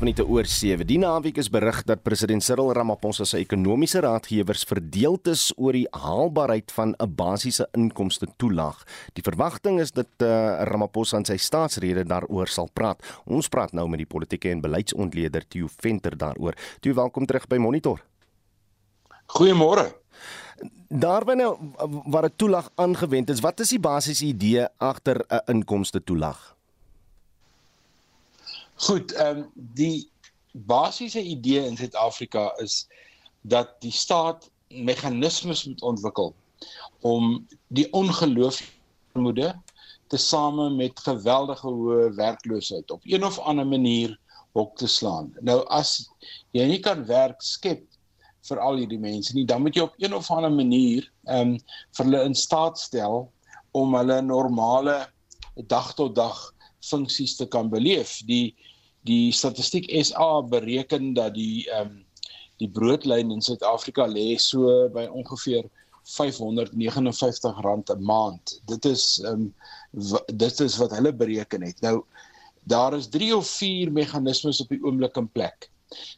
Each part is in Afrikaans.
12 minute oor 7. Die naweek is berig dat president Cyril Ramaphosa se ekonomiese raadgewers verdeeld is oor die haalbaarheid van 'n basiese inkomste toelaag. Die verwagting is dat uh, Ramaphosa in sy staatsrede daaroor sal praat. Ons praat nou met die politieke en beleidsontleder Theo Venter daaroor. Theo, welkom terug by Monitor. Goeiemôre. Daarbinne waar 'n toelaag aangewend is, wat is die basiese idee agter 'n inkomste toelaag? Goed, ehm um, die basiese idee in Suid-Afrika is dat die staat meganismes moet ontwikkel om die ongeloofmoede tesame met geweldige hoë werkloosheid op een of ander manier hok te slaan. Nou as jy nie kan werk skep vir al hierdie mense nie, dan moet jy op een of ander manier ehm um, vir hulle in staat stel om hulle normale dag tot dag funksies te kan beleef. Die die statistiek SA bereken dat die ehm um, die broodlyn in Suid-Afrika lê so by ongeveer R559 'n maand. Dit is ehm um, dit is wat hulle bereken het. Nou daar is 3 of 4 meganismes op die oomblik in plek.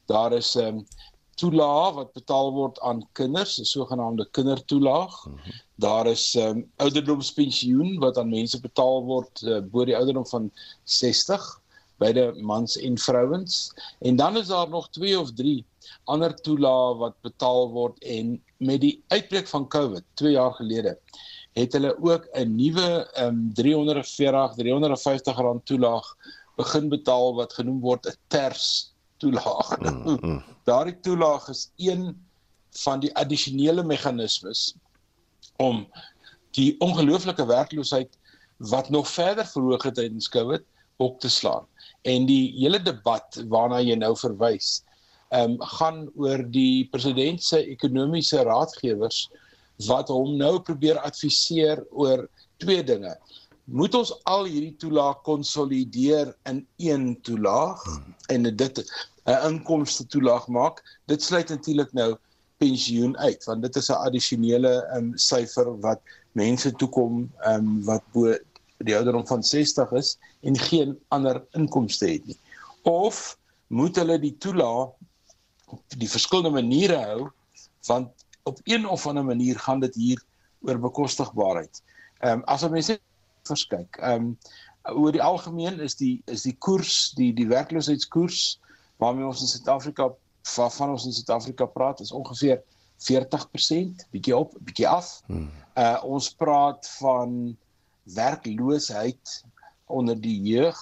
Daar is ehm um, toelaag wat betaal word aan kinders, 'n sogenaamde kindertoelaag. Mm -hmm. Daar is ehm um, ouderdomspensioen wat aan mense betaal word uh, bo die ouderdom van 60 beide mans en vrouens en dan is daar nog 2 of 3 ander toelaae wat betaal word en met die uitbreek van Covid 2 jaar gelede het hulle ook 'n nuwe um, 340 350 rand toelaag begin betaal wat genoem word 'n ters toelaag. Mm, mm. Daardie toelaag is een van die addisionele meganismes om die ongelooflike werkloosheid wat nog verder verhoog het tydens Covid op te slaan. En die hele debat waarna jy nou verwys, ehm um, gaan oor die president se ekonomiese raadgewers wat hom nou probeer adviseer oor twee dinge. Moet ons al hierdie toelaag konsolideer in een toelaag en dit 'n inkomste toelaag maak? Dit sluit natuurlik nou pensioen uit want dit is 'n addisionele um, syfer wat mense toekom um, wat bo die ouderdom van 60 is en geen ander inkomste het nie. Of moet hulle die toelaag op die verskillende maniere hou want op een of ander manier gaan dit hier oor bekostigbaarheid. Ehm um, as net verskyk. Ehm um, oor die algemeen is die is die koers, die die werkloosheidskoers waarmee ons in Suid-Afrika van ons in Suid-Afrika praat is ongeveer 40% bietjie op, bietjie af. Hmm. Uh ons praat van werkloosheid onder die jeug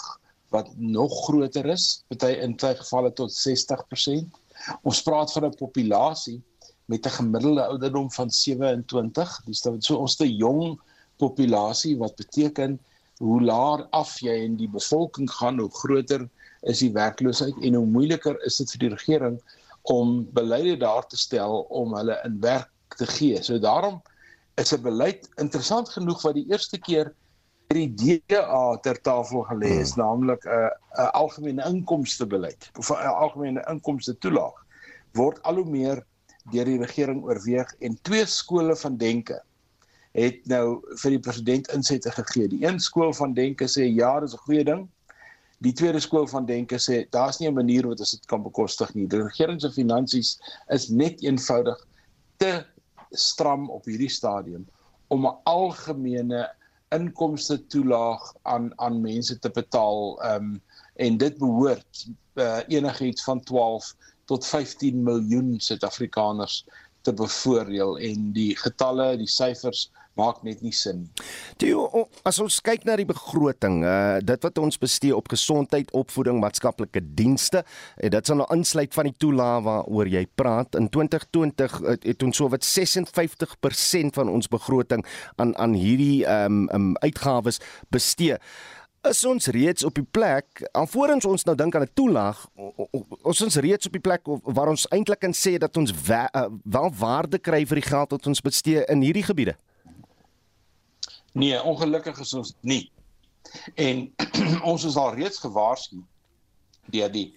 wat nog groter is, party in baie gevalle tot 60%. Ons praat van 'n populasie met 'n gemiddelde ouderdom van 27. Dis so ons te jong populasie wat beteken hoe laer af jy in die bevolking gaan, hoe groter is die werkloosheid en hoe moeiliker is dit vir die regering om beleide daar te stel om hulle in werk te gee. So daarom is 'n beleid interessant genoeg wat die eerste keer die DA ter tafel gelê is, hmm. naamlik 'n 'n algemene inkomste beleid of 'n algemene inkomste toelaag word al hoe meer deur die regering oorweeg en twee skole van denke het nou vir die president insette gegee. Die een skool van denke sê ja, dis 'n goeie ding. Die tweede skool van denke sê daar's nie 'n manier wat ons dit kan bekostig nie. Die regering se finansies is net eenvoudig te stram op hierdie stadium om 'n algemene inkomste toelaag aan aan mense te betaal um, en dit behoort uh, enigiets van 12 tot 15 miljoen Suid-Afrikaners te bevoordeel. En die getalle, die syfers maak net nie sin nie. Die as ons kyk na die begroting, uh dit wat ons bestee op gesondheid, opvoeding, maatskaplike dienste, en dit sal nou insluit van die toelaag waaroor jy praat. In 2020 het, het ons sowat 56% van ons begroting aan aan hierdie um, um, uitgawes bestee. Is ons reeds op die plek alvorens ons nou dink aan 'n toelaag ons is reeds op die plek waar ons eintlik kan sê dat ons wel, uh, wel waarde kry vir die geld wat ons bestee in hierdie gebiede Nee, ongelukkig is ons nie. En ons is al reeds gewaarsku deur die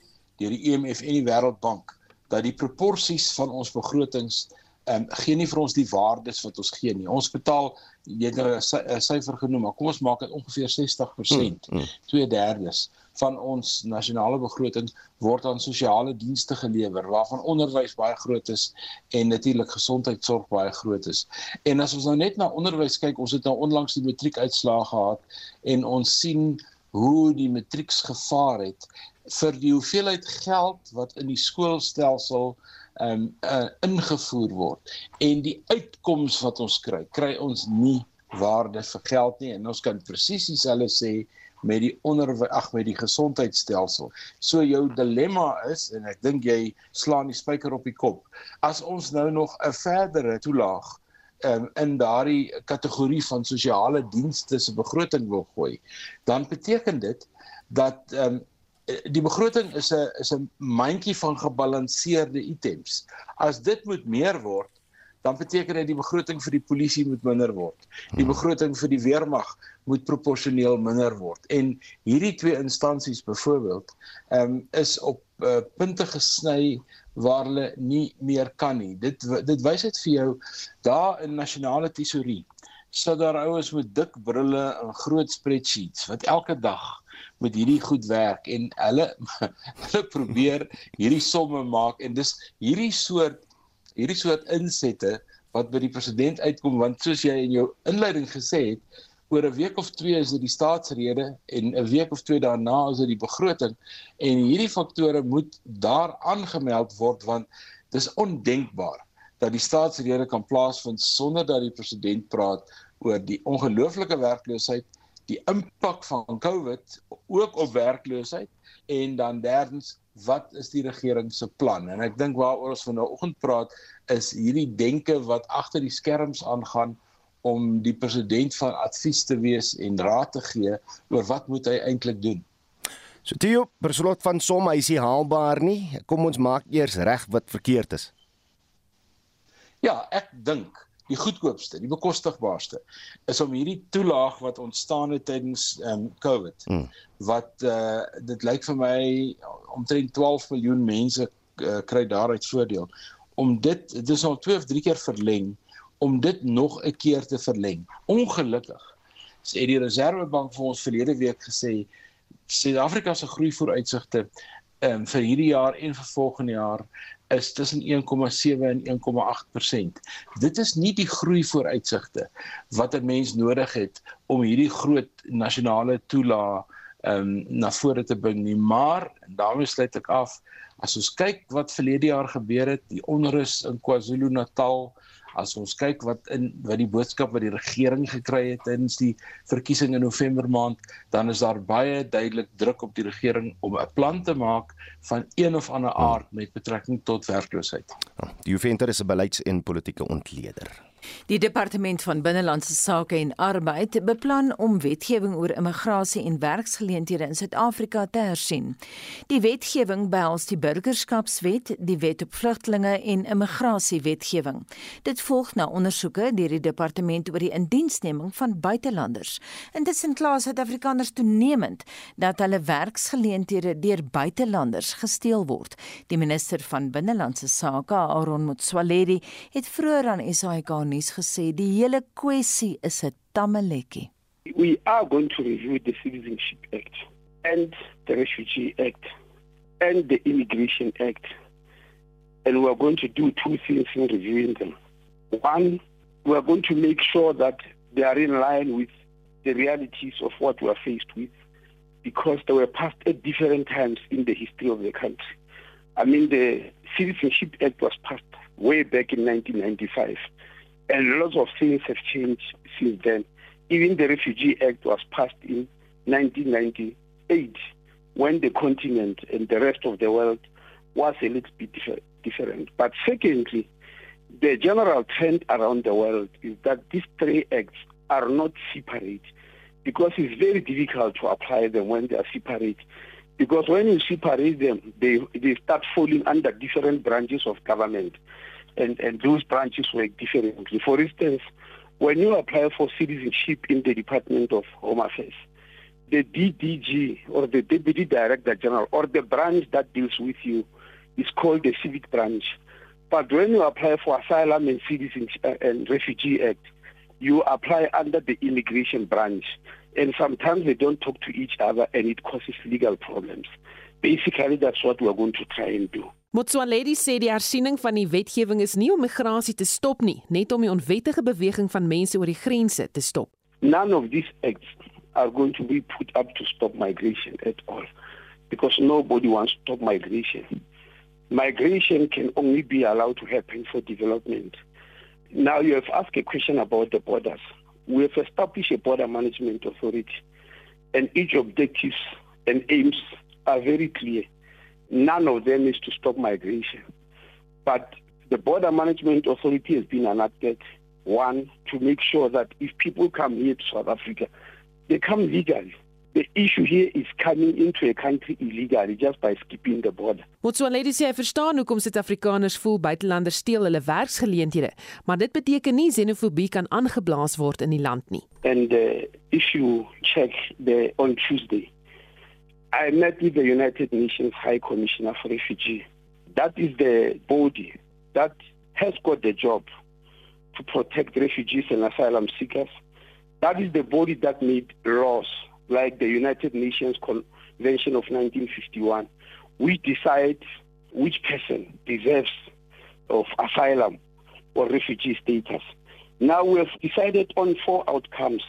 deur die IMF e en die Wêreldbank dat die proporsies van ons begrotings ehm um, gee nie vir ons die waardes wat ons gee nie. Ons betaal jy het nou 'n syfer genoem, maar kom ons maak dit ongeveer 60%, 2/3 van ons nasionale begroting word aan sosiale dienste gelewer waarvan onderwys baie groot is en natuurlik gesondheidsorg baie groot is. En as ons nou net na onderwys kyk, ons het nou onlangs die matriekuitslae gehad en ons sien hoe die matrieks gevaar het vir die hoeveelheid geld wat in die skoolstelsel um, uh, ingevoer word en die uitkoms wat ons kry kry ons nie waarde vir geld nie en ons kan presies dieselfde sê met die onderwys ag met die gesondheidstelsel. So jou dilemma is en ek dink jy slaan die spyker op die kop. As ons nou nog 'n verdere toelaag um, in daardie kategorie van sosiale dienste se begroting wil gooi, dan beteken dit dat um, die begroting is 'n is 'n mandjie van gebalanseerde items. As dit moet meer word, dan beteken dit die begroting vir die polisie moet minder word. Die begroting vir die weermag moet proporsioneel minder word. En hierdie twee instansies byvoorbeeld, ehm um, is op uh, punte gesny waar hulle nie meer kan nie. Dit dit wys dit vir jou daar in nasionale tesourie sit daar ouens met dik brille en groot spreadsheets wat elke dag met hierdie goed werk en hulle hulle probeer hierdie somme maak en dis hierdie soort hierdie soort insette wat by die president uitkom want soos jy in jou inleiding gesê het oor 'n week of twee is dit die staatsrede en 'n week of twee daarna is dit die begroting en hierdie faktore moet daar aangemeld word want dis ondenkbaar dat die staatsrede kan plaasvind sonder dat die president praat oor die ongelooflike werkloosheid, die impak van COVID ook op werkloosheid en dan derdens wat is die regering se plan? En ek dink waaroor ons vanoggend praat is hierdie denke wat agter die skerms aangaan om die president van advies te wees en raad te gee oor wat moet hy eintlik doen. So Theo, beslot van somme is nie haalbaar nie. Kom ons maak eers reg wat verkeerd is. Ja, ek dink die goedkoopste, die bekostigbaarste is om hierdie toelaag wat ontstaan het tydens ehm um, COVID mm. wat uh dit lyk vir my omtrent 12 miljoen mense uh, kry daaruit voordeel om dit dit is al 2 of 3 keer verleng om dit nog 'n keer te verleng. Ongelukkig sê die Reserwebank vir ons verlede week gesê Suid-Afrika se groei vooruitsigte ehm um, vir hierdie jaar en vir volgende jaar is tussen 1,7 en 1,8%. Dit is nie die groei vooruitsigte wat 'n mens nodig het om hierdie groot nasionale toelaa ehm um, na vore te bring nie, maar daarmee sluit ek af. As ons kyk wat verlede jaar gebeur het, die onrus in KwaZulu-Natal, as ons kyk wat in wat die boodskap wat die regering gekry het tydens die verkiesing in November maand, dan is daar baie duidelik druk op die regering om 'n plan te maak van een of ander aard met betrekking tot werkloosheid. Ja, die Juventer is 'n beleids- en politieke ontleder. Die departement van binnelandse sake en arbeid beplan om wetgewing oor immigrasie en werksgeleenthede in Suid-Afrika te hersien. Die wetgewing behels die burgerskapswet, die wet op vlugtelinge en immigrasiewetgewing. Dit volg na ondersoeke deur die departement oor die indiensneming van buitelanders. Intussen kla Suid-Afrikaners toenemend dat hulle werksgeleenthede deur buitelanders gesteel word. Die minister van binnelandse sake, Aaron Motsoaledi, het vroeër aan SAK gesê die hele kwessie is 'n. We are going to review the Citizenship Act and the Refugee Act and the Immigration Act. And we are going to do two things in reviewing them. One, we are going to make sure that they are in line with the realities of what we are faced with because they were passed at different times in the history of the country. I mean, the Citizenship Act was passed way back in 1995. And lots of things have changed since then. Even the Refugee Act was passed in 1998 when the continent and the rest of the world was a little bit different. But secondly, the general trend around the world is that these three acts are not separate because it's very difficult to apply them when they are separate. Because when you separate them, they, they start falling under different branches of government and, and those branches work differently. For instance, when you apply for citizenship in the Department of Home Affairs, the DDG or the Deputy Director General or the branch that deals with you is called the civic branch. But when you apply for asylum and citizenship uh, and refugee act, you apply under the immigration branch. And sometimes they don't talk to each other and it causes legal problems. Basically, that's what we're going to try and do. Motsoaledi sê die hersiening van die wetgewing is nie om migrasie te stop nie, net om die onwettige beweging van mense oor die grense te stop. None of these acts are going to be put up to stop migration at all because nobody wants to stop migration. Migration can only be allowed to happen for development. Now you have asked a question about the borders. We have established a border management authority and each objectives and aims are very clear. None of them is to stop migration. But the border management authority has been enacted one to make sure that if people come here to South Africa, they come legally. The issue here is coming into a country illegally just by skipping the border. Motsoaledi sê hy verstaan hoekom Suid-Afrikaners voel buitelanders steel hulle werksgeleenthede, maar dit beteken nie xenofobie kan aangeblaas word in die land nie. And uh, if you check the on Tuesday, I met with the United Nations High Commissioner for Refugees. That is the body that has got the job to protect refugees and asylum seekers. That is the body that made laws like the United Nations Convention of 1951. which decide which person deserves of asylum or refugee status. Now we have decided on four outcomes.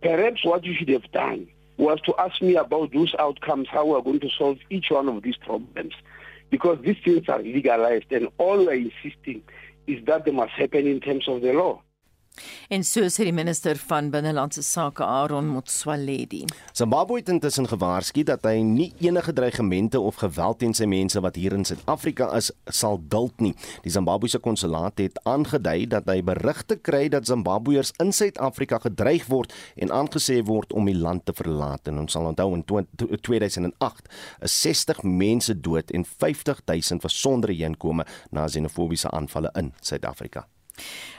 Perhaps what you should have done was to ask me about those outcomes, how we're going to solve each one of these problems. Because these things are legalized and all we're insisting is that they must happen in terms of the law. En so sê die minister van binnelandse sake Aaron Motsoaledi. Zimbabwe het intussen gewaarsku dat hy nie enige dreigemente of geweld teen sy mense wat hier in Suid-Afrika is sal duld nie. Die Zimbabwese konsulaat het aangedui dat hy berigte kry dat Zimbabweërs in Suid-Afrika gedreig word en aangesê word om die land te verlaat. En ons sal onthou in 2008 is 60 mense dood en 50 000 was sonder heenkome na xenofobiese aanvalle in Suid-Afrika.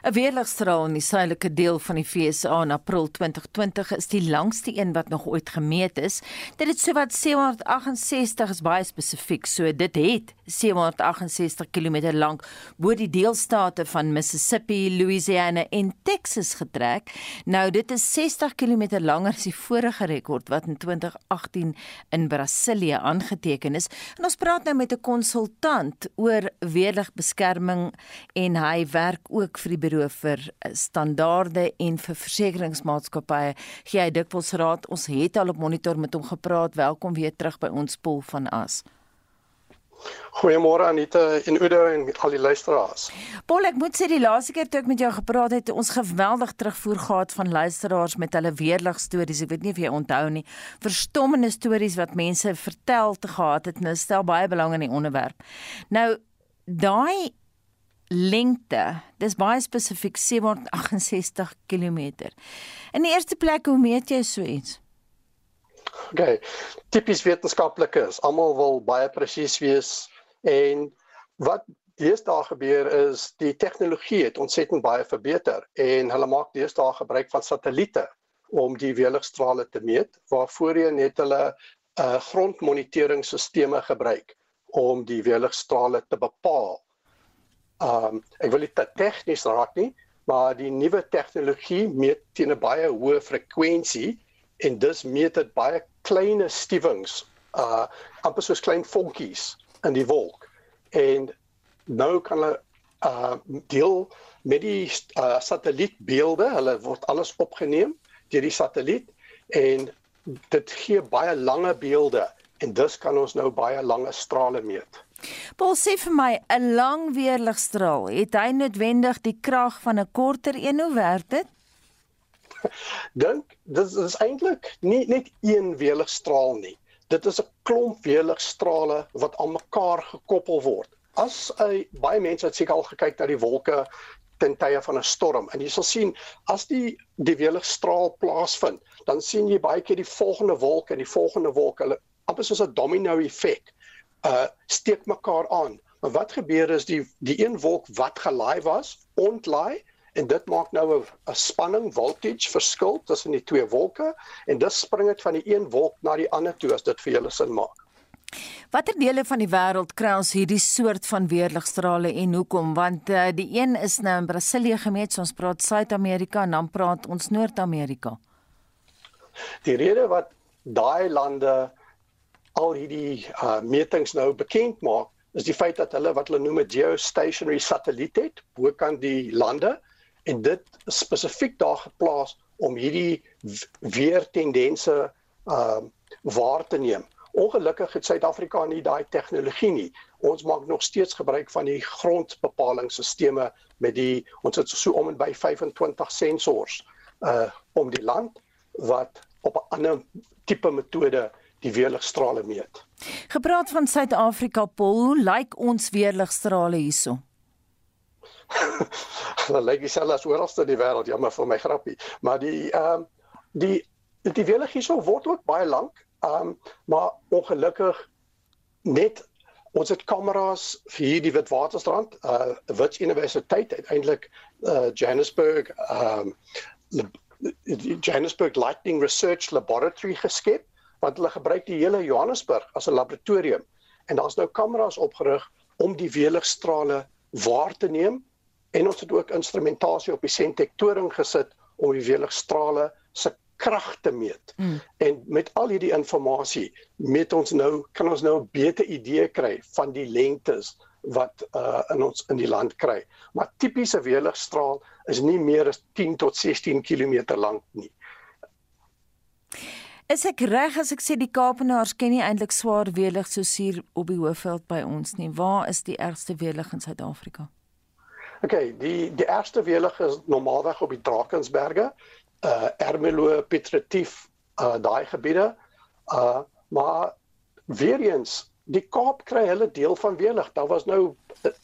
'n Weerligstraal in die suidelike deel van die VSA in April 2020 is die langste een wat nog ooit gemeet is. Dit het sowat 768 is baie spesifiek, so dit het 768 km lank bo die deelstate van Mississippi, Louisiana en Texas getrek. Nou dit is 60 km langer as die vorige rekord wat in 2018 in Brasilië aangeteken is. En ons praat nou met 'n konsultant oor weerligbeskerming en hy werk ook vir die bureau vir standaarde en vir versekeringsmaatskappye. Gee hy dikwels raad. Ons het al op monitor met hom gepraat. Welkom weer terug by ons pool van as. Goeiemôre Anita en Udo en al die luisteraars. Paul, ek moet sê die laaste keer toe ek met jou gepraat het, ons geweldig terugvoer gehad van luisteraars met hulle weerlig stories. Ek weet nie of jy onthou nie. Verstommende stories wat mense vertel te gehad het hulle stel baie belang in die onderwerp. Nou daai lengte, dis baie spesifiek 768 km. In die eerste plek, hoe meet jy so iets? Okay. Tipies wetenskaplik is, almal wil baie presies wees en wat deesdae gebeur is die tegnologie het ontsettend baie verbeter en hulle maak deesdae gebruik van satelliete om die weerligstrale te meet waarvoor jy net hulle 'n uh, grondmoniteringsstelsels gebruik om die weerligstrale te bepaal. Um ek wil te tegnies raak nie, maar die nuwe tegnologie meet teen 'n baie hoë frekwensie en dus meet dit baie klein stiewings uh amper soos klein vonkies in die wolk en nou kan hulle uh deel met die uh, satellietbeelde hulle word alles opgeneem deur die satelliet en dit gee baie lange beelde en dus kan ons nou baie lange strale meet. Paul sê vir my 'n lang weerligstraal het hy noodwendig die krag van 'n korter een hoe werk dit? dink dit is eintlik nie net een weerligstraal nie. Dit is 'n klomp weerligstrale wat aan mekaar gekoppel word. As hy baie mense het seker al gekyk na die wolke ten tye van 'n storm en jy sal sien as die die weerligstraal plaasvind, dan sien jy baie keer die volgende wolk en die volgende wolk, hulle amper soos 'n domino effek. Uh steek mekaar aan. Maar wat gebeur is die die een wolk wat gelaai was, ontlaai en dit maak nou 'n spanning voltage verskil tussen die twee wolke en dit spring dit van die een wolk na die ander toe as dit vir julle sin maak. Watter dele van die wêreld kry ons hierdie soort van weerligstrale en hoekom? Want uh, die een is nou in Brasilië gemeet, so ons praat Suid-Amerika en dan praat ons Noord-Amerika. Die rede wat daai lande al hierdie uh, metings nou bekend maak, is die feit dat hulle wat hulle noem 'n geostationary satelliet het bokant die lande en dit spesifiek daar geplaas om hierdie weer tendense uh waar te neem. Ongelukkig het Suid-Afrika nie daai tegnologie nie. Ons maak nog steeds gebruik van die grondbepalingsstelsels met die ons het so om en by 25 sensors uh om die land wat op 'n ander tipe metode die weerligstrale meet. Gepraat van Suid-Afrika, Paul, hoe lyk ons weerligstrale hierso? Hulle lyk dieselfde as oral in die wêreld, jammer vir my grappie, maar die ehm um, die die weerlig hierso word ook baie lank, ehm um, maar ongelukkig net ons het kameras vir hierdie Witwatersrand, uh Wits Universiteit uiteindelik uh Johannesburg ehm um, Johannesburg Lightning Research Laboratory geskep want hulle gebruik die hele Johannesburg as 'n laboratorium en daar's nou kameras opgerig om die weerligstrale waar te neem en ons het ook instrumentasie op die sentektoring gesit om die weerligstrale se krag te meet. Mm. En met al hierdie inligting meet ons nou kan ons nou 'n beter idee kry van die lengtes wat uh in ons in die land kry. Maar tipiese weerligstraal is nie meer as 10 tot 16 km lank nie. Is ek reg as ek sê die Kaapenaars ken nie eintlik swaar weerlig soos hier op die Hoëveld by ons nie. Waar is die ergste weerlig in Suid-Afrika? OK, die die ergste weerlig is normaalweg op die Drakensberge, uh Ermelo, Pietretief, uh daai gebiede. Uh maar weer eens, die Kaap kry hulle deel van weerlig. Daar was nou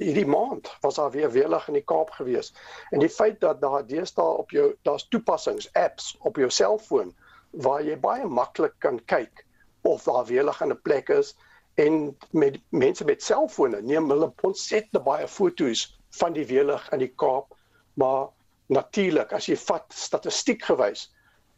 hierdie maand was daar weer weerlig in die Kaap gewees. En die feit dat daar deesdae op jou daar's toepassings, apps op jou selfoon waar jy baie maklik kan kyk of daar weerlig in 'n plek is en met mense met selfone neem hulle ontsettend baie foto's van die weerlig in die Kaap. Maar natuurlik as jy vat statistiek gewys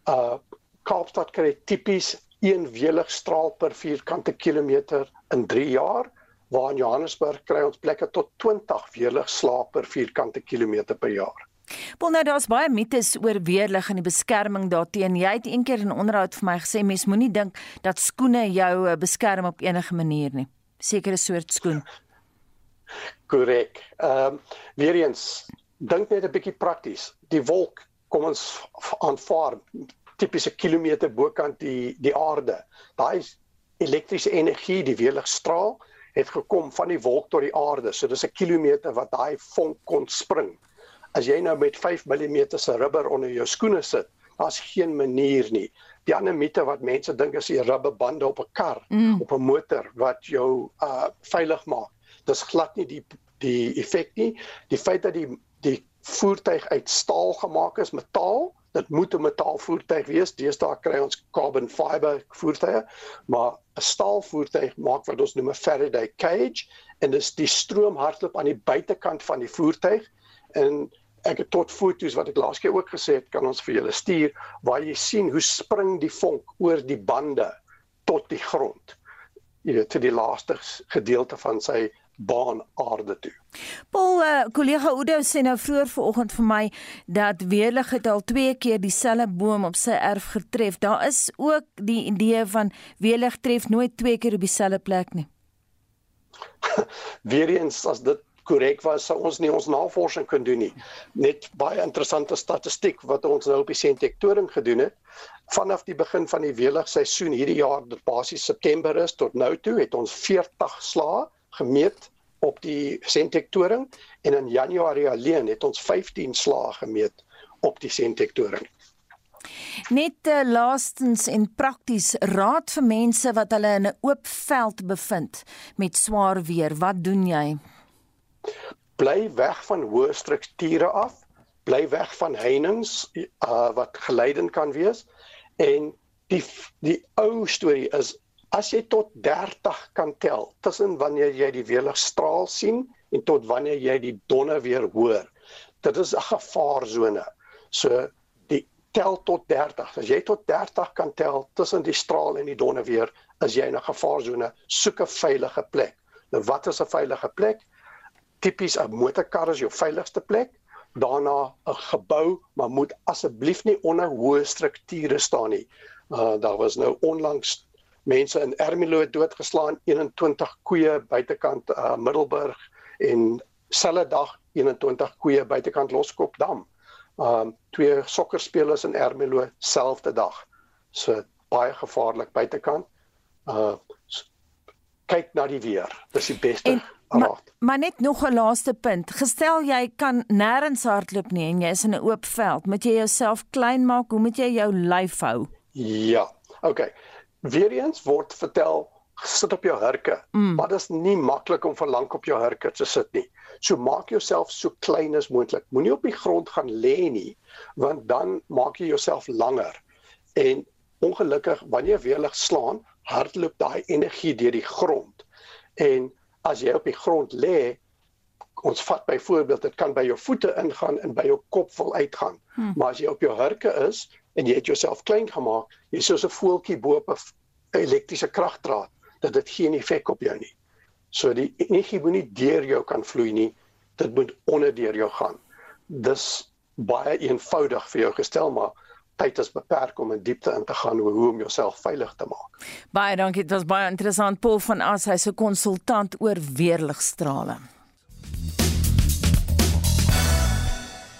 uh Kaapstad kry tipies een weerligstraal per vierkante kilometer in 3 jaar waar in Johannesburg kry ons plekke tot 20 weerligslae per vierkante kilometer per jaar Wel nou daar's baie mites oor weerlig en die beskerming daarteen. Jy het eendag in 'n onderhoud vir my gesê mens moenie dink dat skoene jou eh, beskerm op enige manier nie. Sekere soort skoen. Korrek. Ehm um, weer eens dink net 'n bietjie prakties. Die wolk kom ons aanvaar tipiese kilometer bokant die die aarde. Daai elektriese energie, die weerligstraal het gekom van die wolk tot die aarde. So dis 'n kilometer wat daai vonk kon spring as jy nou met 5 mm se rubber onder jou skoene sit, daar's geen manier nie. Die ander mite wat mense dink is die rubberbande op 'n kar, mm. op 'n motor wat jou uh veilig maak. Dis glad nie die die effek nie. Die feit dat die die voertuig uit staal gemaak is, metaal, dit moet 'n metaalvoertuig wees. Deesdae kry ons carbon fiber voertuie, maar 'n staalvoertuig maak wat ons noem 'n Faraday cage en dis die stroom hardloop aan die buitekant van die voertuig en ek het tot foto's wat ek laas keer ook gesê het kan ons vir julle stuur waar jy sien hoe spring die vonk oor die bande tot die grond. Jy weet tot die laaste gedeelte van sy baan aarde toe. Paul, uh, kollega Oudo sê nou vroeër vanoggend vir my dat weerlig het al twee keer dieselfde boom op sy erf getref. Daar is ook die idee van weerlig tref nooit twee keer op dieselfde plek nie. Weereens as dit korrek was sou ons nie ons navorsing kon doen nie. Net baie interessante statistiek wat ons nou op die sentektoring gedoen het. Vanaf die begin van die weeligseisoen hierdie jaar, dit basies September is tot nou toe, het ons 40 slae gemeet op die sentektoring en in Januarie alleen het ons 15 slae gemeet op die sentektoring. Net uh, laastens en prakties raad vir mense wat hulle in 'n oop veld bevind met swaar weer, wat doen jy? Bly weg van hoë strukture af, bly weg van heininge uh, wat geleidend kan wees en die die ou storie is as jy tot 30 kan tel tussen wanneer jy die weerligstraal sien en tot wanneer jy die donder weer hoor dit is 'n gevaarsone so die tel tot 30. As jy tot 30 kan tel tussen die straal en die donne weer, is jy in 'n gevaarsone. Soek 'n veilige plek. Nou wat is 'n veilige plek? Tipies 'n motorkar is jou veiligste plek. Daarna 'n gebou, maar moet asseblief nie onder hoë strukture staan nie. Uh daar was nou onlangs mense in Ermelo doodgeslaan, 21 koeie buitekant uh Middelburg en selfde dag 21 koeie buitekant Loskopdam um twee sokkerspelers in Ermelo selfde dag. So baie gevaarlik buitekant. Uh kyk na die weer. Dis die beste en, raad. Maar, maar net nog 'n laaste punt. Gestel jy kan nêrens hardloop nie en jy is in 'n oop veld, moet jy jouself klein maak. Hoe moet jy jou lyf hou? Ja. OK. Weereens word vertel sit op jou hurke. Mm. Maar dit is nie maklik om vir lank op jou hurke te sit nie. So maak jouself so klein as moontlik. Moenie op die grond gaan lê nie, want dan maak jy jouself langer. En ongelukkig wanneer jy weer lig slaan, hardloop daai energie deur die grond. En as jy op die grond lê, ons vat byvoorbeeld dit kan by jou voete ingaan en by jou kop vol uitgaan. Hmm. Maar as jy op jou hurke is en jy het jouself klein gemaak, jy's soos 'n voeltjie bo op 'n elektriese kragdraad, dat dit geen effek op jou nie. So die energie moet nie deur jou kan vloei nie. Dit moet onder deur jou gaan. Dis baie eenvoudig vir jou gestel, maar tyd is beperk om in diepte in te gaan oor hoe om jouself veilig te maak. Baie dankie. Dit was baie interessant. Paul van As, hy's 'n konsultant oor weerligstrale.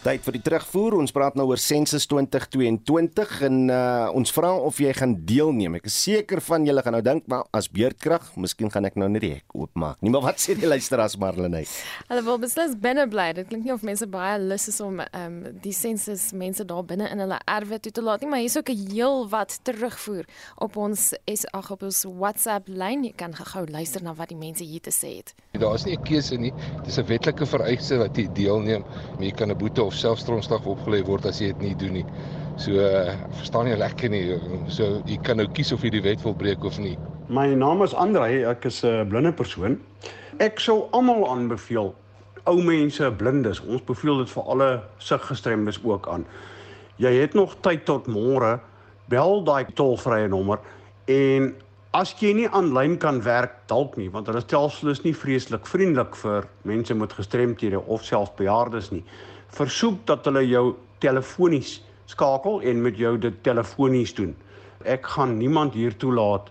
Tyd vir die terugvoer. Ons praat nou oor Sensus 2022 en uh, ons vra of jy gaan deelneem. Ek is seker van julle gaan nou dink, maar as beerdkrag, miskien gaan ek nou net die hek oopmaak. Nie maar wat sê die luisteraars Marlene? Hulle wil beslis binne bly. Dit klink nie of mense baie lus is om ehm um, die sensus mense daar binne in hulle erwe toe te laat nie, maar hier's ook 'n heel wat terugvoer op ons is ag op ons WhatsApp lyn. Jy kan gou luister na wat die mense hier te sê het. Daar is nie 'n keuse nie. Dis 'n wetlike vereiste dat jy deelneem, maar jy kan 'n boete of selfstromslag opgelê word as jy dit nie doen nie. So uh, verstaan jy lekker nie. So jy kan nou kies of jy die wet wil breek of nie. My naam is Andre, ek is 'n blinde persoon. Ek sou almal aanbeveel ou mense, blindes. Ons beveel dit vir alle siggestremdes ook aan. Jy het nog tyd tot môre. Bel daai tolvrye nommer en As jy nie aanlyn kan werk dalk nie want hulle stelsel is nie vreeslik vriendelik vir mense met gestremthede of selfs bejaardes nie versoek dat hulle jou telefonies skakel en met jou dit telefonies doen. Ek gaan niemand hier toelaat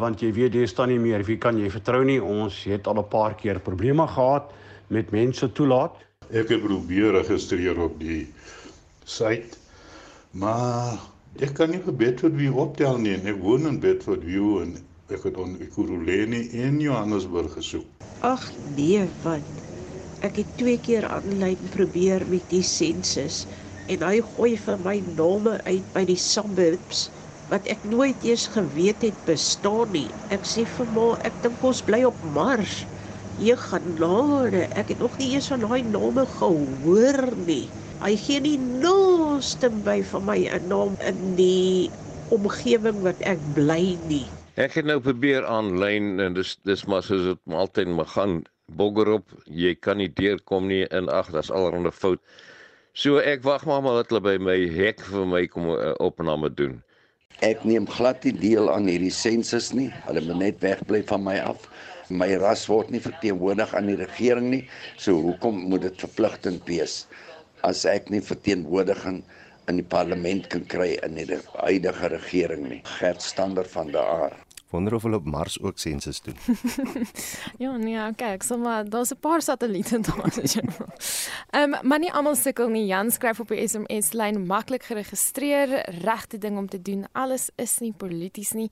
want jy weet jy staan nie meer wie kan jy vertrou nie. Ons het al 'n paar keer probleme gehad met mense toelaat. Ek het probeer registreer op die site. Maar ek kan nie vir Bedford View optel nie. Ek woon in Bedford View en ek het on Ekurhuleni in Johannesburg gesoek. Ag nee, wat Ek het twee keer aanlyn probeer met die sensus en hy gooi vir my name uit by die suburbs wat ek nooit eers geweet het bestaan nie. Ek sê vir my, ek dink ons bly op Mars. Jy gaan laer. Ek het nog nie eens van daai name gehoor nie. Hy gee nie nooste by vir my 'n naam in die omgewing wat ek bly nie. Ek het nou probeer aanlyn en dis dis maar soos dit altyd mag gaan boggerop, jy kan nie deurkom nie in ag, daar's allerhande fout. So ek wag maar maar dat hulle by my hek vir my kom uh, opname doen. Ek neem glad nie deel aan hierdie sensus nie. Hulle moet net wegbly van my af. My ras word nie verteenwoordig aan die regering nie. So hoekom moet dit verpligtend wees as ek nie verteenwoordiging in die parlement kan kry in die huidige regering nie? Gert Stander van der Aar wonder of hulle op Mars ook sensus doen. ja, nee, okay, ek sê maar daar's 'n paar satelliete daar. Ehm, um, maar nie almal sukkel nie. Jan skryf op die SMS lyn maklik geregistreer, regte ding om te doen. Alles is nie polities nie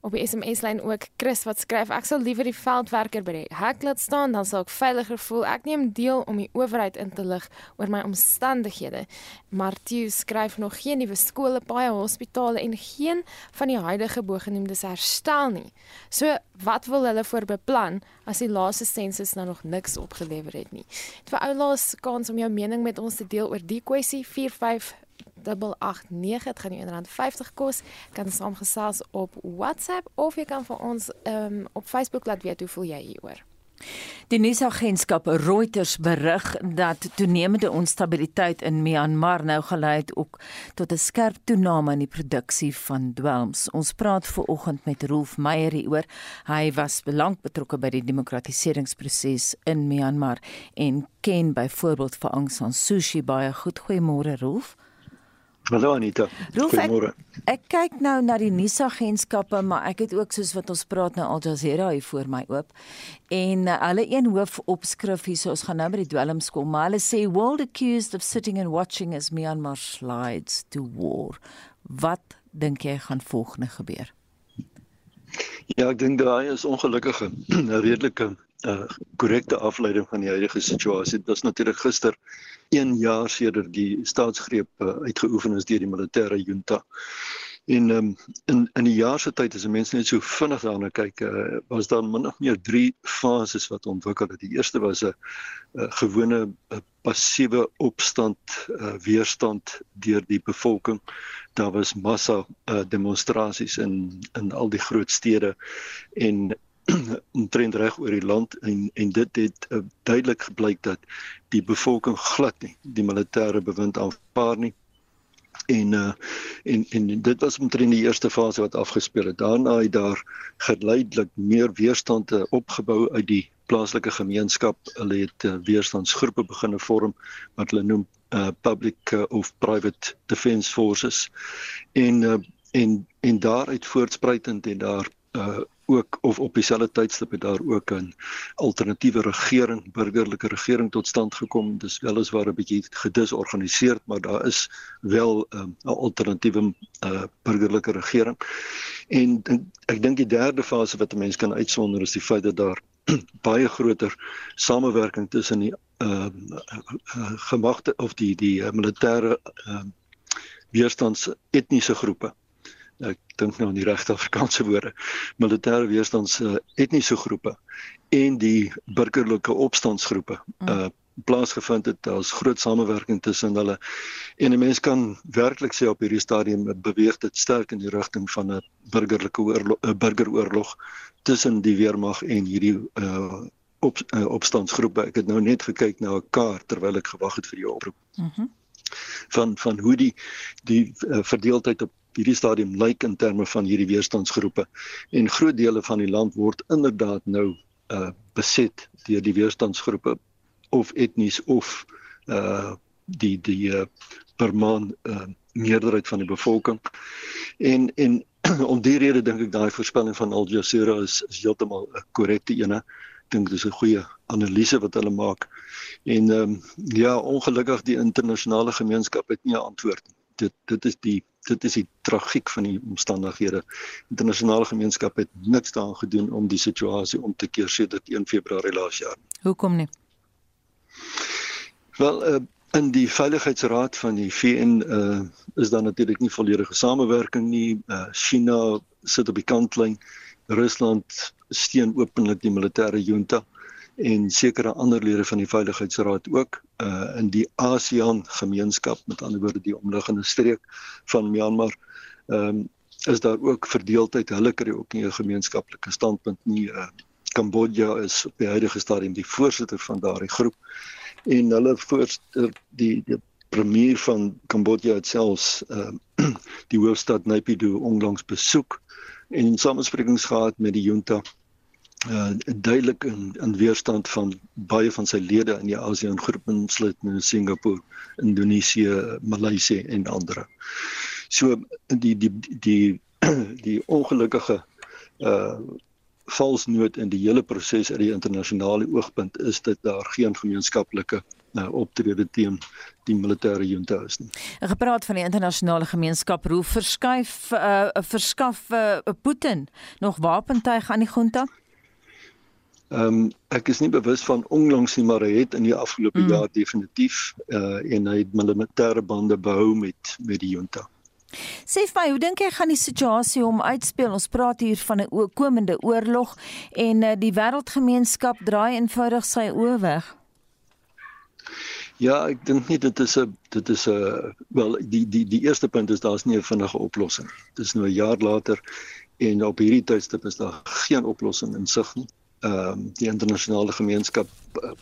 op die SMS lyn ook Chris wat skryf ek sal liewer die veldwerker by die hek laat staan dan sal ek veiliger voel. Ek neem deel om die owerheid in te lig oor my omstandighede. Martie skryf nog geen nuwe skole baie hospitale en geen van die huidige bogenoemdes herstel nie. So wat wil hulle voor beplan as die laaste sensus nou nog niks opgelewer het nie? Vir ou laas kans om jou mening met ons te deel oor die kwessie. 45 889 dit gaan jou R50 kos kan saamgesels op WhatsApp of jy kan vir ons um, op Facebook laat weet hoe voel jy hieroor Die nuusagentskap Reuters berig dat toenemende onstabiliteit in Myanmar nou gelei het ook tot 'n skerp toename in die produksie van dwelms. Ons praat ver oggend met Rolf Meyer hieroor. Hy was belang betrokke by die demokratiseringsproses in Myanmar en ken byvoorbeeld vir Aung San Suu Kyi baie goed. Goeiemôre Rolf. Hallo Anita. Goeiemôre. Ek, ek kyk nou na die nuusagentskappe, maar ek het ook soos wat ons praat nou Al Jazeera hier voor my oop. En uh, hulle een hoof opskrif hier, so ons gaan nou by die dwelms kom, maar hulle sê world accused of sitting and watching as Myanmar slides to war. Wat dink jy gaan volgende gebeur? Ja, ek dink daai is ongelukkige 'n redelike uh korrekte afleiding van die huidige situasie. Dit was natuurlik gister 1 jaar sedert die staatsgreep uh, uitgeoefen is deur die militêre junta. En um, in in die jaar se tyd as mense net so vinnig daarna kyk, uh, was daar min of meer 3 fases wat ontwikkel het. Die eerste was 'n gewone passiewe opstand uh, weerstand deur die bevolking. Daar was massa uh, demonstrasies in in al die groot stede en omtrent reg oor die land en en dit het uh, duidelik gebleik dat die bevolking glad nie die militêre bewind aanvaar nie. En uh, en en dit was omtrent die eerste fase wat afgespeel het. Daarna het daar geleidelik meer weerstand uh, opgebou uit die plaaslike gemeenskap. Hulle het uh, weerstandsgroepe begine vorm wat hulle noem uh, public uh, of private defence forces. En uh, en en daaruit voortspruitend en daar uh, ook of op dieselfde tydstip het daar ook 'n alternatiewe regering, burgerlike regering tot stand gekom. Dis weliswaar 'n bietjie gedisorganiseer, maar daar is wel um, 'n um, alternatiewe uh, burgerlike regering. En, en ek dink die derde fase wat 'n mens kan uitsonder is die feit dat daar baie groter samewerking tussen die uh, uh, gemagte of die die uh, militêre uh, weerstands etniese groepe ek dink nou aan die regte Afrikaanse woorde militêre weerstands uh, etniese groepe en die burgerlike opstandsgroepe uh plaasgevind het daar's groot samewerking tussen hulle. En 'n mens kan werklik sê op hierdie stadium beweeg dit sterk in die rigting van 'n burgerlike oorlog 'n burgeroorlog tussen die weermag en hierdie uh op uh, opstandsgroepe. Ek het nou net gekyk na 'n kaart terwyl ek gewag het vir die oproep. Mhm. Mm van van hoe die die uh, verdeeldheid op hierdie stadium lyk in terme van hierdie weerstandsgroepe en groot dele van die land word inderdaad nou uh beset deur die weerstandsgroepe of etnies of uh die die uh permaan uh meerderheid van die bevolking. En en om die rede dink ek daai voorspelling van Al Jazeera is is heeltemal 'n korrekte ene. Dink dis 'n goeie analise wat hulle maak. En ehm um, ja ongelukkig die internasionale gemeenskap het nie 'n antwoord dit dit is die dit is die tragiek van die omstandighede. Internasionale gemeenskap het niks daaraan gedoen om die situasie om te keer sedert 1 Februarie laas jaar. Hoekom nie? Wel uh, in die veiligheidsraad van die VN uh, is daar natuurlik nie volledige samewerking nie. Uh, China sit op die kantlyn. Rusland steun openlik die militêre junta en sekere ander lede van die veiligheidsraad ook uh in die ASEAN gemeenskap met ander woorde die omliggende streek van Myanmar ehm um, is daar ook verdeeldheid. Hulle kry ook nie 'n gemeenskaplike standpunt nie. Uh Kambodja is op die huidige stadium die voorsitter van daardie groep en hulle voorsitter die die premier van Kambodja het selfs uh die hoofstad Naypyidaw onlangs besoek en samesprekings gehad met die junta uh duidelik in in weerstand van baie van sy lede in die ASEAN groep insluit in Singapore, Indonesië, Maleisië en ander. So die die die die ongelukkige uh valsnoot in die hele proses uit die internasionale oogpunt is dit daar geen gemeenskaplike nou optrede teen die militêre junta is nie. 'n Gepraat van die internasionale gemeenskap roep verskuif uh verskaf uh, Putin nog wapentuig aan die junta? Ehm um, ek is nie bewus van onlangs nie maar hy het in die afgelope mm. jaar definitief uh en hy het militêre bande behou met met die junta. Sê vir my, hoe dink jy gaan die situasie om uitspeel? Ons praat hier van 'n komende oorlog en uh, die wêreldgemeenskap draai eenvoudig sy oë weg. Ja, ek dink nie dit is 'n dit is 'n wel die die die eerste punt is daar's nie 'n vinnige oplossing. Dit is nou 'n jaar later en op hierdie tydstip is daar geen oplossing in sig nie ehm um, die internasionale gemeenskap uh,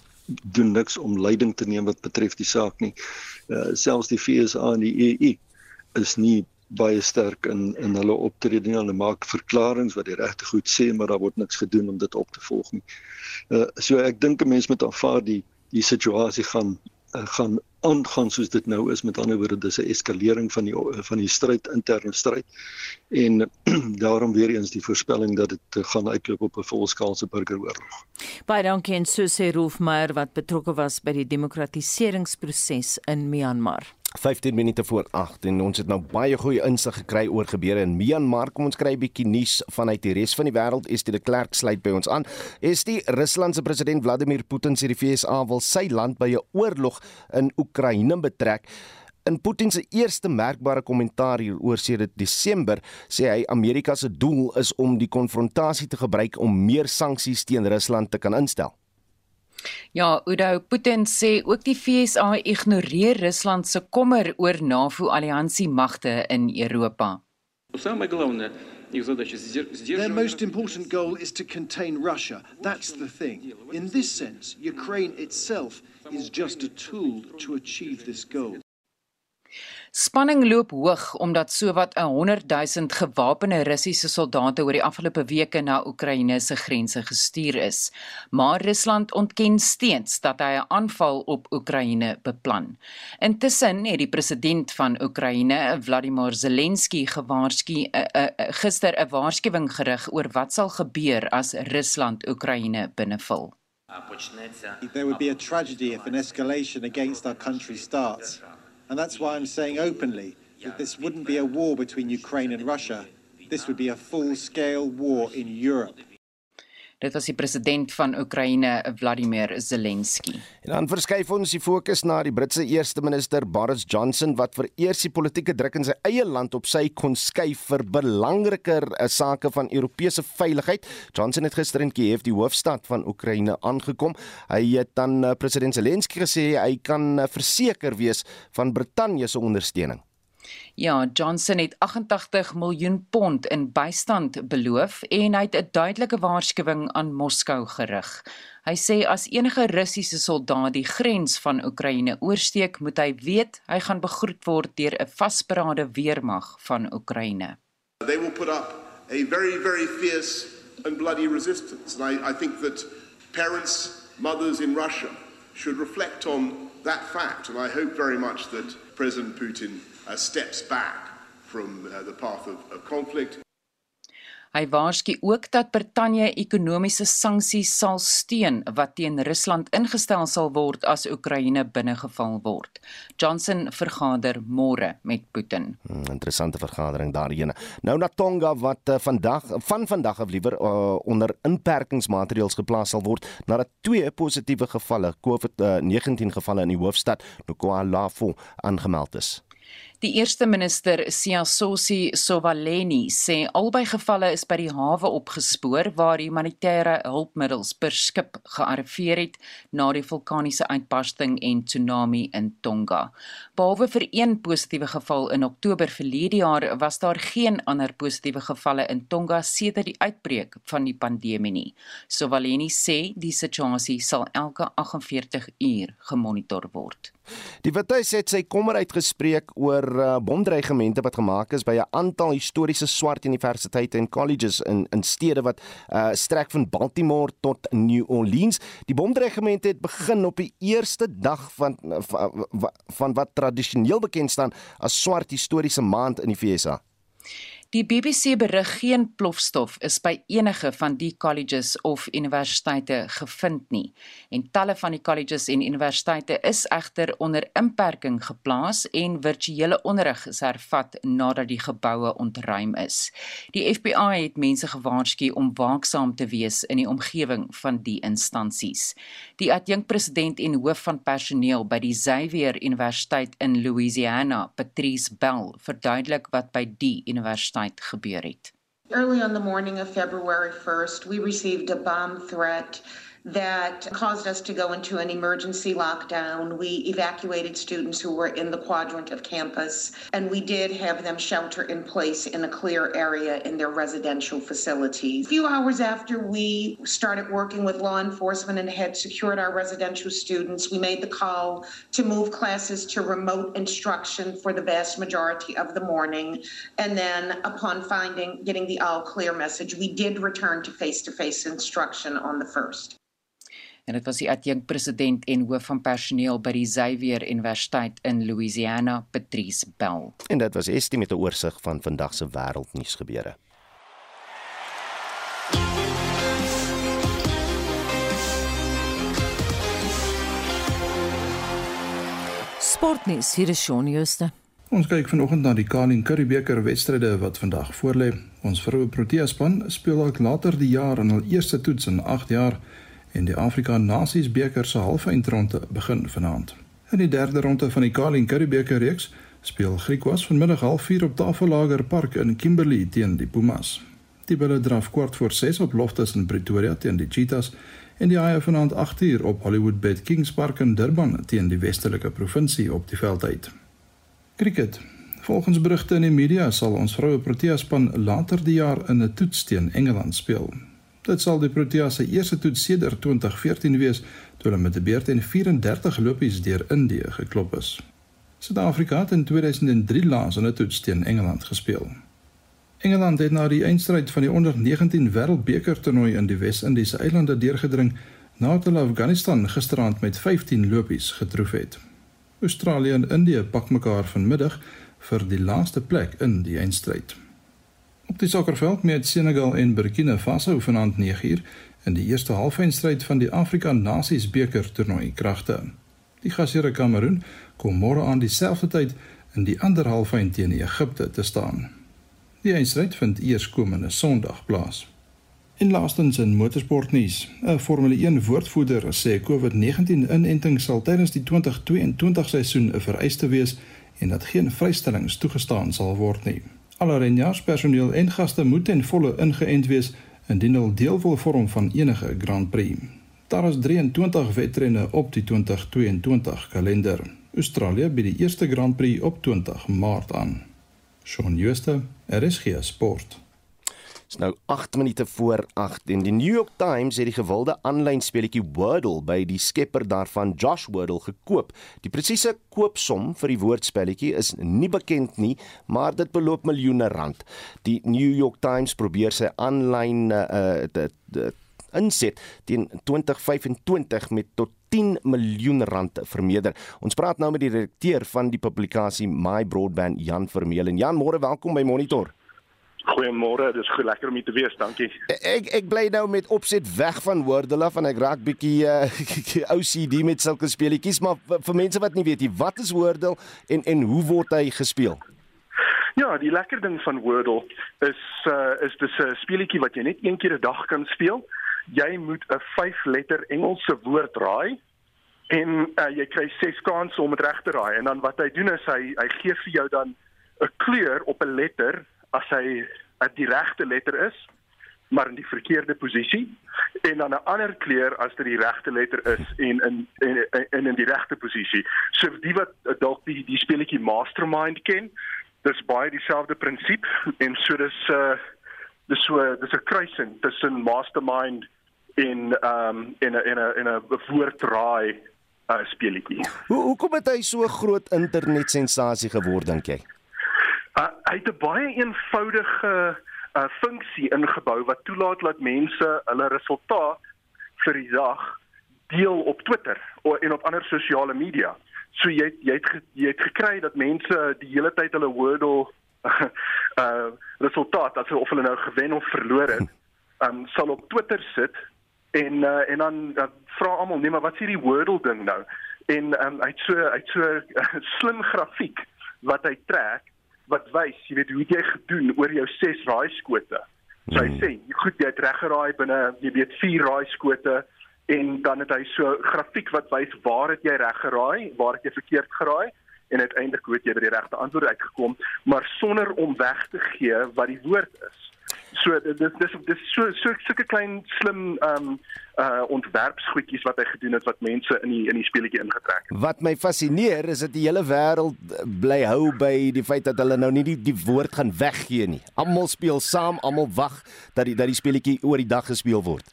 doen niks om leiding te neem wat betref die saak nie. Uh selfs die FSA en die EU is nie baie sterk in in hulle optrede nie. Hulle maak verklaringe wat die regte goed sê, maar daar word niks gedoen om dit op te volg nie. Uh so ek dink 'n mens moet aanvaar die die situasie gaan uh, gaan aangaan soos dit nou is met ander woorde dis 'n eskalering van die van die stryd interne stryd en daarom weer eens die voorspelling dat dit gaan uitloop op 'n volskaalse burgeroorlog. Baie dankie en so sê Rolf Meyer wat betrokke was by die demokratiseringsproses in Myanmar. 15 minute voor 8 en ons het nou baie goeie insig gekry oor gebeure in Myanmar. Kom ons kry 'n bietjie nuus vanuit die res van die wêreld. Is dit die Klerk sluit by ons aan? Is die Ruslandse president Vladimir Putin sê die VSA wil sy land by 'n oorlog in Oekraïne betrek? In Putin se eerste merkbare kommentaar hieroor sê dit Desember sê hy Amerika se doel is om die konfrontasie te gebruik om meer sanksies teen Rusland te kan instel. Ja, Udo Putin sê ook die FSA ignoreer Rusland se kommer oor NAVO-alliansie magte in Europa. Their most important goal is to contain Russia. That's the thing. In this sense, Ukraine itself is just a tool to achieve this goal. Spanning loop hoog omdat sowat 'n 100 000 gewapende Russiese soldate oor die afgelope weke na Oekraïne se grense gestuur is. Maar Rusland ontken steeds dat hy 'n aanval op Oekraïne beplan. Intussen het die president van Oekraïne, Vladimir Zelensky, gewaarsku uh, uh, gister 'n waarskuwing gerig oor wat sal gebeur as Rusland Oekraïne binnevul. There would be a tragedy if an escalation against our country starts. And that's why I'm saying openly that this wouldn't be a war between Ukraine and Russia. This would be a full scale war in Europe. Dit was die president van Oekraïne, Vladimir Zelensky. En dan verskuif ons die fokus na die Britse eerste minister Boris Johnson wat vir eers die politieke druk in sy eie land op sy kon skuif vir belangriker eh, sake van Europese veiligheid. Johnson het gister in Kiev, die hoofstad van Oekraïne, aangekom. Hy het dan eh, president Zelensky gesê hy kan eh, verseker wees van Brittanje se ondersteuning. Ja, Johnson het 88 miljoen pond in bystand beloof en hy het 'n duidelike waarskuwing aan Moskou gerig. Hy sê as enige Russiese soldaat die grens van Oekraïne oorsteek, moet hy weet hy gaan begroet word deur 'n vasberade weermag van Oekraïne. They will put up a very very fierce and bloody resistance and I I think that parents, mothers in Russia should reflect on that fact and I hope very much that President Putin steps back from uh, the path of, of conflict. Hy waarsku ook dat Brittanje ekonomiese sanksies sal steun wat teen Rusland ingestel sal word as Oekraïne binnegeval word. Johnson vergader môre met Putin. Hmm, interessante vergadering daarheen. Nou na Tonga wat uh, vandag van vandag af liewer uh, onder inperkingsmaatreëls geplaas sal word nadat twee positiewe gevalle COVID-19 uh, gevalle in die hoofstad Nuku'alofa aangemeld is. Die eerste minister Siyasosi Sovaleni sê albei gevalle is by die hawe opgespoor waar humanitêre hulpmiddels per skip gearriveer het na die vulkaniese uitbarsting en tsunami in Tonga. Behalwe vir een positiewe geval in Oktober verlede jaar was daar geen ander positiewe gevalle in Tonga sedert die uitbreek van die pandemie nie. Sovaleni sê die situasie sal elke 48 uur gemonitor word. Die Withuis het sy kommer uitgespreek oor uh, bomdreigemente wat gemaak is by 'n aantal historiese swart universiteite en colleges in in stede wat uh, strek van Baltimore tot New Orleans. Die bomdreigemente het begin op die eerste dag van van, van wat tradisioneel bekend staan as swart historiese maand in die VSA. Die BBC berig geen plofstof is by enige van die colleges of universiteite gevind nie en talle van die colleges en universiteite is egter onder inperking geplaas en virtuele onderrig is hervat nadat die geboue ontruim is. Die FBI het mense gewaarsku om waaksaam te wees in die omgewing van die instansies. Die adjunkpresident en hoof van personeel by die Xavier Universiteit in Louisiana, Patrice Bell, verduidelik wat by die universiteit tyd gebeur het. Early on the morning of February 1st, we received a bomb threat that caused us to go into an emergency lockdown. We evacuated students who were in the quadrant of campus, and we did have them shelter in place in a clear area in their residential facilities. A few hours after we started working with law enforcement and had secured our residential students, we made the call to move classes to remote instruction for the vast majority of the morning. And then, upon finding, getting the all clear message, we did return to face to face instruction on the 1st. En dit was die adjunkpresident en hoof van personeel by die Xavier Universiteit in Louisiana, Patrice Bell. En dit was Estie met 'n oorsig van vandag se wêreldnuus gebeure. Sportnuus hier is Shaun Jooste. Ons kyk vanoggend na die Carling Currie beker wedstryde wat vandag voorlê. Ons vroue Protea span speel ook later die jaar in hul eerste toets in 8 jaar en die Afrika Nasies beker se halfeindronde begin vanaand. In die derde ronde van die Carling Currie beker reeks speel Griekwas vanmiddag half 4 op Tafellager Park in Kimberley teen die Pumas. Die bulle draf kwart voor 6 op Loftus in Pretoria teen die Cheetahs en die Haie vanaand 8 uur op Hollywood Bay Kings Park in Durban teen die Westelike Provinsie op die veldheid. Cricket. Volgens berigte in die media sal ons vroue Protea span later die jaar in 'n toets teen Engeland speel. Dit sal die Proteas se eerste toets sedert 2014 wees toe hulle met 'n beurt en 34 lopies deur Indië geklop is. Suid-Afrika het in 2003 laas in 'n toets teen Engeland gespeel. Engeland het na die eindstryd van die onder 19 Wêreldbeker toernooi in die Wes-Indiese eilande deurgedring nadat hulle Afghanistan gisteraand met 15 lopies getroof het. Australië en Indië pak mekaar vanmiddag vir die laaste plek in die eindstryd. Op die sokkerveld met Senegal en Burkina Faso vanaand 9uur in die eerste halfeindstryd van die Afrika Nasies beker toernooi kragte. Die gasheer Kameroen kom môre aan dieselfde tyd in die ander halfeind teen Egipte te staan. Die eindstryd vind eers komende Sondag plaas. En laastens in motorsportnuus, 'n Formule 1 woordvoerder sê COVID-19 inenting sal tydens die 2022 seisoen 'n vereiste wees en dat geen vrystellings toegestaan sal word nie. Alle renjaarspersoneel en gaste moet ten volle ingeënt wees indien hulle deel wil vorm van enige Grand Prix. Daar is 23 wedrenne op die 2022 kalender. Australië bied die eerste Grand Prix op 20 Maart aan. Shaun Schuster, RSG Sport. Dis nou 8 minute voor 8 en die New York Times het die gewilde aanlyn speletjie Wordle by die skepper daarvan Josh Wordle gekoop. Die presiese koopsom vir die woordspelletjie is nie bekend nie, maar dit beloop miljoene rand. Die New York Times probeer sy aanlyn uh, uh, inset teen 2025 met tot 10 miljoen rand vermeerder. Ons praat nou met die redakteur van die publikasie My Broadband Jan Vermeulen. Jan, môre welkom by Monitor. Goeiemôre, dis goed lekker om hier te wees, dankie. Ek ek bly nou met opset weg van af en ek raak bietjie uh, OCD met sulke speletjies, maar vir mense wat nie weet nie, wat is Wordle en en hoe word hy gespeel? Ja, die lekker ding van Wordle is uh is dis 'n speletjie wat jy net een keer 'n dag kan speel. Jy moet 'n 5 letter Engelse woord raai en uh, jy kry 6 kansse om dit reg te raai en dan wat hy doen is hy hy gee vir jou dan 'n kleur op 'n letter as hy 'n die regte letter is maar in die verkeerde posisie en dan 'n ander kleur as dit die regte letter is en in en in in die regte posisie. So die wat dalk die die speletjie Mastermind ken, dis baie dieselfde prinsip en so dis uh dis so dis 'n kruising tussen Mastermind en ehm um, in 'n in 'n in 'n woordraai uh speletjie. Hoe hoekom het hy so groot internet sensasie geword dink jy? Uh, hy het 'n baie eenvoudige uh, funksie ingebou wat toelaat dat mense hulle resultaat vir die dag deel op Twitter en op ander sosiale media. So jy jy het jy het gekry dat mense die hele tyd hulle Wordle uh resultaat as of hulle nou gewen of verloor het, um sal op Twitter sit en uh, en dan uh, vra almal nee maar wat is hierdie Wordle ding nou? En um hy het so hy het so uh, slim grafiek wat hy trek wat wys, jy weet hoe jy gedoen oor jou 6 raaiskote. So hy hmm. sê, jy goed jy het reg geraai binne jy weet 4 raaiskote en dan het hy so grafiek wat wys waar het jy reg geraai, waar het jy verkeerd geraai en uiteindelik het jy by die regte antwoord uitgekom, maar sonder om weg te gee wat die woord is. So dis dis dis so so sulke klein slim ehm um, uh ontwerpsgoedjies wat hy gedoen het wat mense in die in die speletjie ingetrek het. Wat my fascineer is dat die hele wêreld bly hou by die feit dat hulle nou nie die, die woord gaan weggee nie. Almal speel saam, almal wag dat die dat die speletjie oor die dag gespeel word.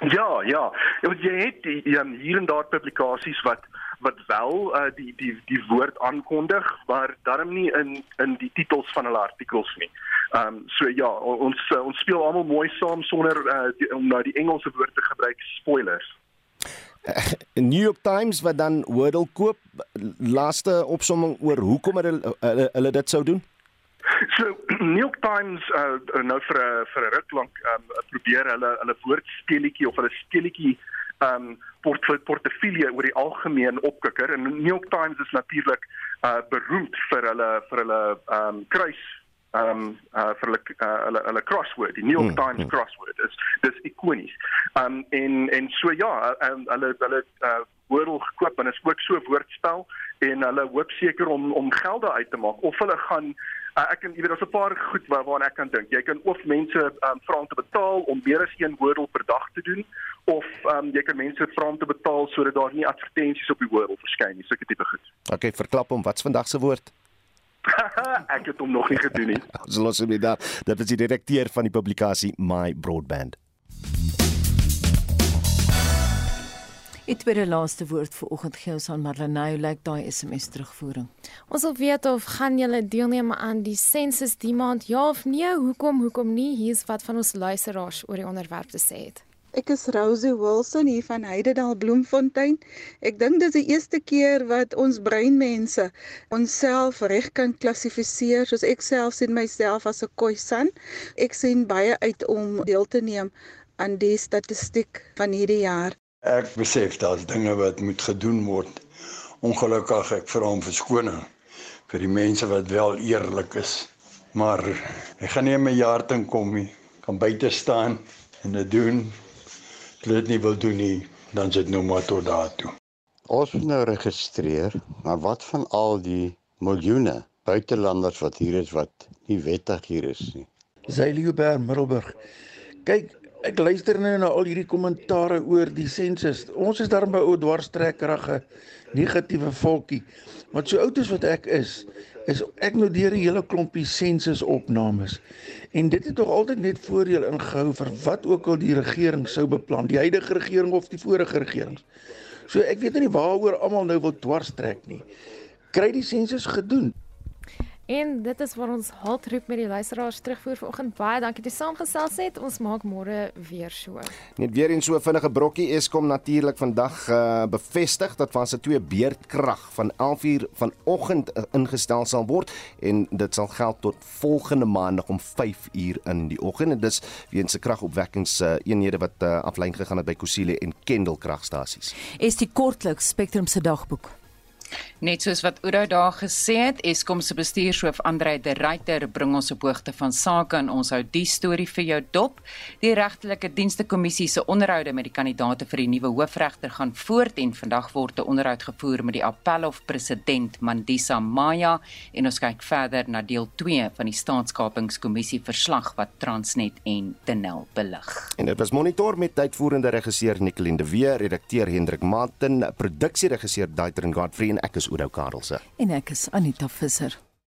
Ja, ja. Jy het die, die, hier en daar publikasies wat wat wel uh, die die die woord aankondig, maar darm nie in in die titels van hulle artikels nie. Ehm um, so ja, ons uh, ons speel almal mooi saam sonder uh, die, om nou die Engelse woord te gebruik spoilers. Uh, New York Times wat dan Wordle koop, laaste opsomming oor hoekom hulle hulle, hulle dit sou doen? So New York Times uh, nou vir 'n vir 'n ruk lank um, probeer hulle hulle woordspeletjie of hulle speletjie um port portefeulje oor die algemeen opkikker en New York Times is natuurlik uh beroemd vir hulle vir hulle um kruis um uh vir hulle uh, hulle hulle crossword die New York hmm, Times hmm. crossword is dis ikonies. Um en en so ja, um, hulle hulle uh Wordle gekoop en is ook so woordspel en hulle hoop seker om om geld uit te maak of hulle gaan ek en jy weet daar's 'n paar goed waar waarna ek kan dink. Jy kan of mense um, vra om te betaal om meer as een Wordle per dag te doen of um, jy kan mense vra om te betaal sodat daar nie advertensies op die Wordle verskyn nie, sulke tipe goed. Okay, verklap hom, wat's vandag se woord? ek het hom nog nie gedoen nie. Ons los hom daar. Dit is die direkteur van die publikasie My Broadband. Die laaste woord vir oggend gee ons aan Marlenae lyk like daai SMS terugvoering. Ons wil weet of gaan julle deelneem aan die sensus die maand ja of nee? Hoekom hoekom nie? Hier's wat van ons luisteraars oor die onderwerp te sê het. Ek is Rosie Wilson hier van Heidedal Bloemfontein. Ek dink dis die eerste keer wat ons breinmense onsself reg kan klassifiseer soos ek self sien myself as 'n Khoisan. Ek sien baie uit om deel te neem aan die statistiek van hierdie jaar. Ek besef daar's dinge wat moet gedoen word. Ongelukkig ek vra om verskoning vir die mense wat wel eerlik is. Maar ek gaan nie in my jaar ten kom nie. Kan buite staan en dit doen hulle dit nie wil doen nie, dan sit nou maar tot daartoe. Ons moet nou registreer, maar wat van al die miljoene buitelanders wat hier is wat nie wettig hier is nie? Zeilioberg Middelburg. Kyk, ek luister nou na al hierdie kommentare oor die sensus. Ons is daar by ou dwarstrekkerige negatiewe volkie. Want so oud as wat ek is, is ek nou deur 'n hele klompie sensus opnames. En dit het tog altyd net voordeel ingehou vir wat ook al die regering sou beplan, die huidige regering of die vorige regerings. So ek weet nie waaroor almal nou wil dwarstrek nie. Kry die sensus gedoen. En dit is waar ons halt roep met die luisteraars terugvoer vanoggend. Baie dankie dat jy saamgesels het. Ons maak môre weer so. Net weer in so vinnige brokkie Eskom natuurlik vandag uh, bevestig dat fase 2 beerdkrag van 11:00 vanoggend uh, ingestel sal word en dit sal geld tot volgende maandag om 5:00 in die oggend. En dis weens se kragopwekkings uh, eenhede wat uh, aflyn gegaan het by Kusile en Kendal kragstasies. Is die kortliks Spectrum se dagboek Net soos wat Oudo daar gesê het, Eskom se bestuurshoof Andre de Ruyter bring ons op hoogte van sake en ons hou die storie vir jou dop. Die regtelike dienste kommissie se onderhoude met die kandidaate vir die nuwe hoofregter gaan voort en vandag word 'n onderhoud gevoer met die Appelhof president Mandisa Maya en ons kyk verder na deel 2 van die staatskapingskommissie verslag wat Transnet en Denel belig. En dit was monitor met uitvoerende regisseur Nicoline de Weer, redakteur Hendrik Martin, produksieregisseur Daitrin Godfrey en ek is Oudo Karelse. En ek is Anita Visser.